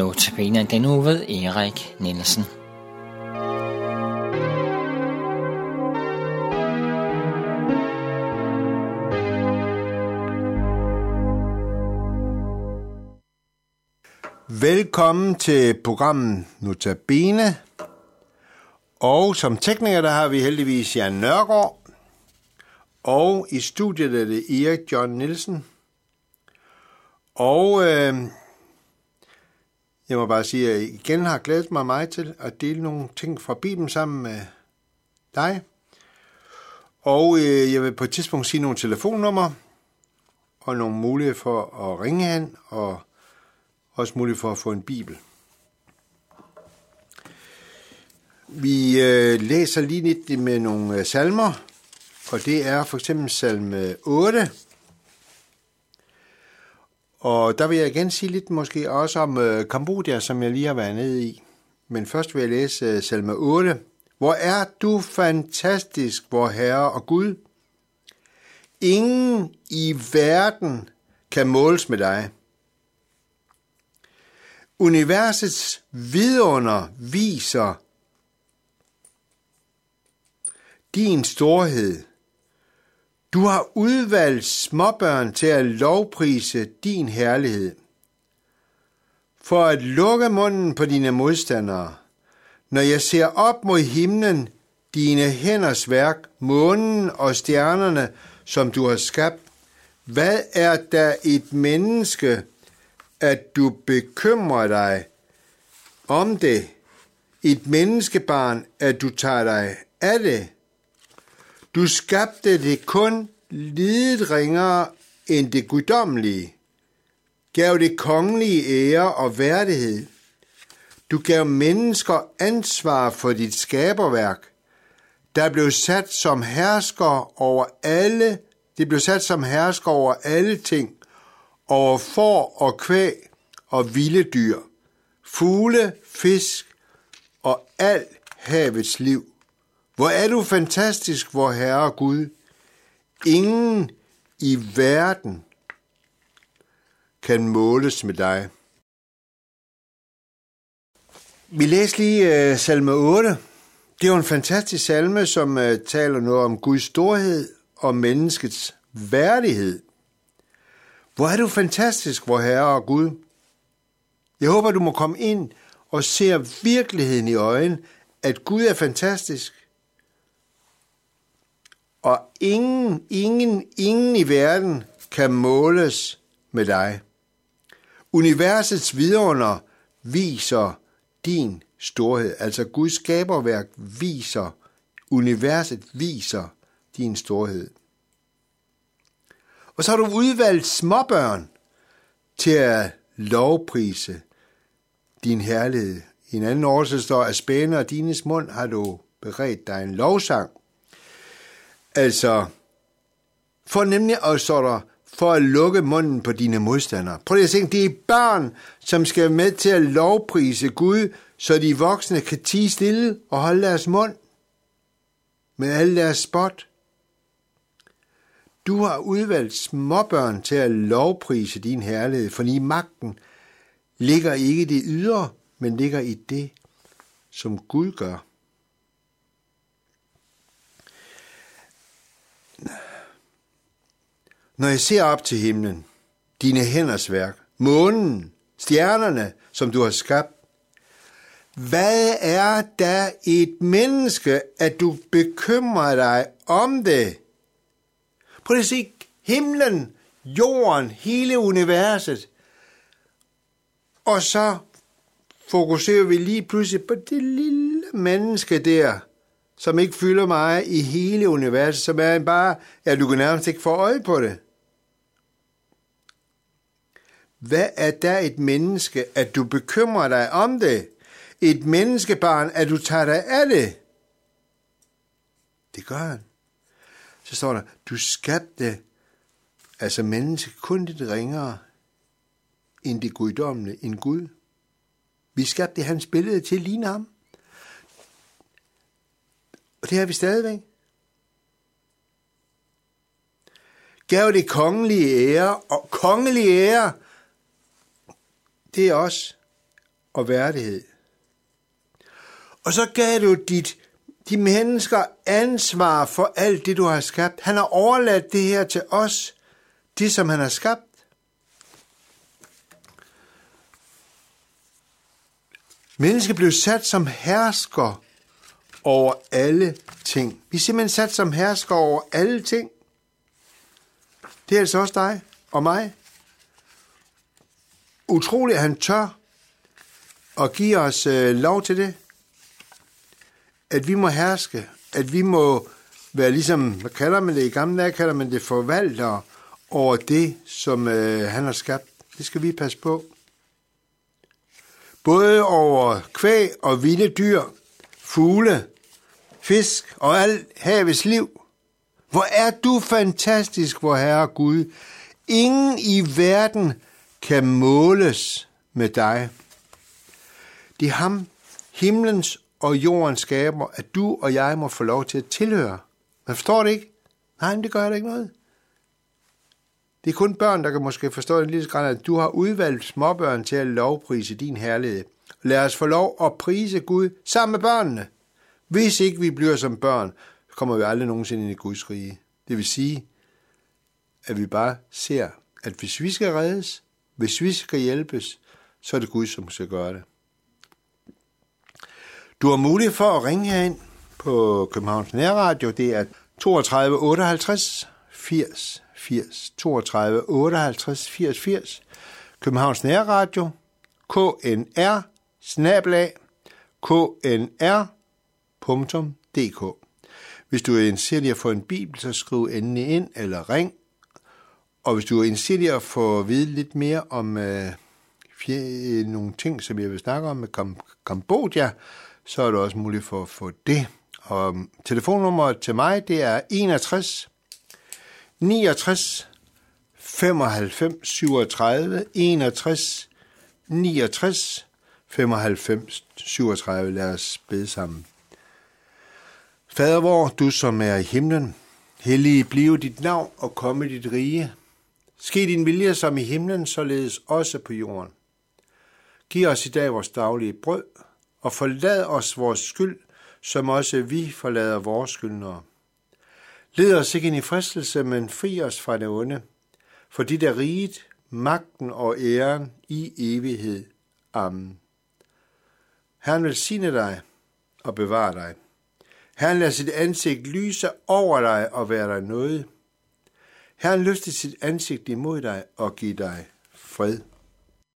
Notabene den uge ved Erik Nielsen. Velkommen til programmet Notabene. Og som tekniker, der har vi heldigvis Jan Nørgaard. Og i studiet er det Erik John Nielsen. Og øh, jeg må bare sige, at jeg igen har glædet mig meget til at dele nogle ting fra Bibelen sammen med dig. Og øh, jeg vil på et tidspunkt sige nogle telefonnumre og nogle muligheder for at ringe hen og også mulighed for at få en bibel. Vi øh, læser lige lidt med nogle øh, salmer, og det er for eksempel salme 8. Og der vil jeg igen sige lidt måske også om øh, Kambodja, som jeg lige har været nede i. Men først vil jeg læse øh, salme 8. Hvor er du fantastisk, vor Herre og Gud. Ingen i verden kan måles med dig. Universets vidunder viser din storhed. Du har udvalgt småbørn til at lovprise din herlighed. For at lukke munden på dine modstandere, når jeg ser op mod himlen, dine hænders værk, månen og stjernerne, som du har skabt, hvad er der et menneske, at du bekymrer dig om det, et menneskebarn, at du tager dig af det. Du skabte det kun lidet ringere end det guddommelige, gav det kongelige ære og værdighed. Du gav mennesker ansvar for dit skaberværk, der blev sat som hersker over alle, det blev sat som hersker over alle ting, over får og kvæg og vilde dyr, fugle, fisk og alt havets liv. Hvor er du fantastisk, vor Herre Gud. Ingen i verden kan måles med dig. Vi læser lige uh, salme 8. Det er jo en fantastisk salme, som uh, taler noget om Guds storhed og menneskets værdighed. Hvor er du fantastisk, vor Herre og Gud. Jeg håber, du må komme ind og se virkeligheden i øjnene, at Gud er fantastisk. Og ingen, ingen, ingen i verden kan måles med dig. Universets vidunder viser din storhed. Altså Guds skaberværk viser, universet viser din storhed. Og så har du udvalgt småbørn til at lovprise din herlighed. I en anden oversættelse står, at spæne og dines mund har du beredt dig en lovsang. Altså, for nemlig at så der, for at lukke munden på dine modstandere. Prøv lige at tænke, det er børn, som skal være med til at lovprise Gud, så de voksne kan tige stille og holde deres mund med alle deres spot. Du har udvalgt småbørn til at lovprise din herlighed, for i magten ligger ikke det ydre, men ligger i det, som Gud gør. Når jeg ser op til himlen, dine hænders værk, månen, stjernerne, som du har skabt, hvad er der et menneske, at du bekymrer dig om det? Prøv at se himlen, jorden, hele universet. Og så fokuserer vi lige pludselig på det lille menneske der, som ikke fylder mig i hele universet, som er bare, ja, du kan nærmest ikke få øje på det. Hvad er der et menneske, at du bekymrer dig om det? Et menneskebarn, at du tager dig af det? Det gør han så står der, du skabte altså menneske kun lidt ringere end det guddommende, en Gud. Vi skabte hans billede til at ligne ham. Og det har vi stadigvæk. Gav det kongelige ære, og kongelige ære, det er os. og værdighed. Og så gav du dit, de mennesker ansvar for alt det, du har skabt. Han har overladt det her til os, det som han har skabt. Mennesket blev sat som hersker over alle ting. Vi er simpelthen sat som hersker over alle ting. Det er altså også dig og mig. Utroligt, at han tør at give os øh, lov til det. At vi må herske. At vi må være ligesom, hvad kalder man det? I gamle dage kalder man det forvalter over det, som øh, han har skabt. Det skal vi passe på. Både over kvæg og vilde dyr, fugle, fisk og alt havets liv. Hvor er du fantastisk, hvor Herre Gud. Ingen i verden kan måles med dig. Det er ham, himlens og jordens skaber, at du og jeg må få lov til at tilhøre. Man forstår det ikke? Nej, men det gør det ikke noget. Det er kun børn, der kan måske forstå en lille grad, at du har udvalgt småbørn til at lovprise din herlighed. Lad os få lov at prise Gud sammen med børnene. Hvis ikke vi bliver som børn, kommer vi aldrig nogensinde ind i Guds rige. Det vil sige, at vi bare ser, at hvis vi skal reddes, hvis vi skal hjælpes, så er det Gud, som skal gøre det. Du har mulighed for at ringe herind på Københavns Nærradio. Det er 32 58 80 80. 32 58 80 80. Københavns Nærradio. KNR snablag knr.dk. Hvis du er interesseret i at få en bibel, så skriv endelig ind eller ring. Og hvis du er interesseret i at få at vide lidt mere om øh, fjer, nogle ting, som jeg vil snakke om med Kam- Kambodja, så er det også muligt for at få det. Og um, telefonnummeret til mig, det er 61 69 95 37 61 69 95 37. Lad os bede sammen. Fader vor, du som er i himlen, hellige blive dit navn og komme dit rige. Ske din vilje som i himlen, således også på jorden. Giv os i dag vores daglige brød, og forlad os vores skyld, som også vi forlader vores skyldnere. Led os ikke ind i fristelse, men fri os fra det onde, for dit er riget, magten og æren i evighed. Amen. Herren velsigne dig og bevare dig. Herren lader sit ansigt lyse over dig og være dig noget. Herren løfte sit ansigt imod dig og give dig fred.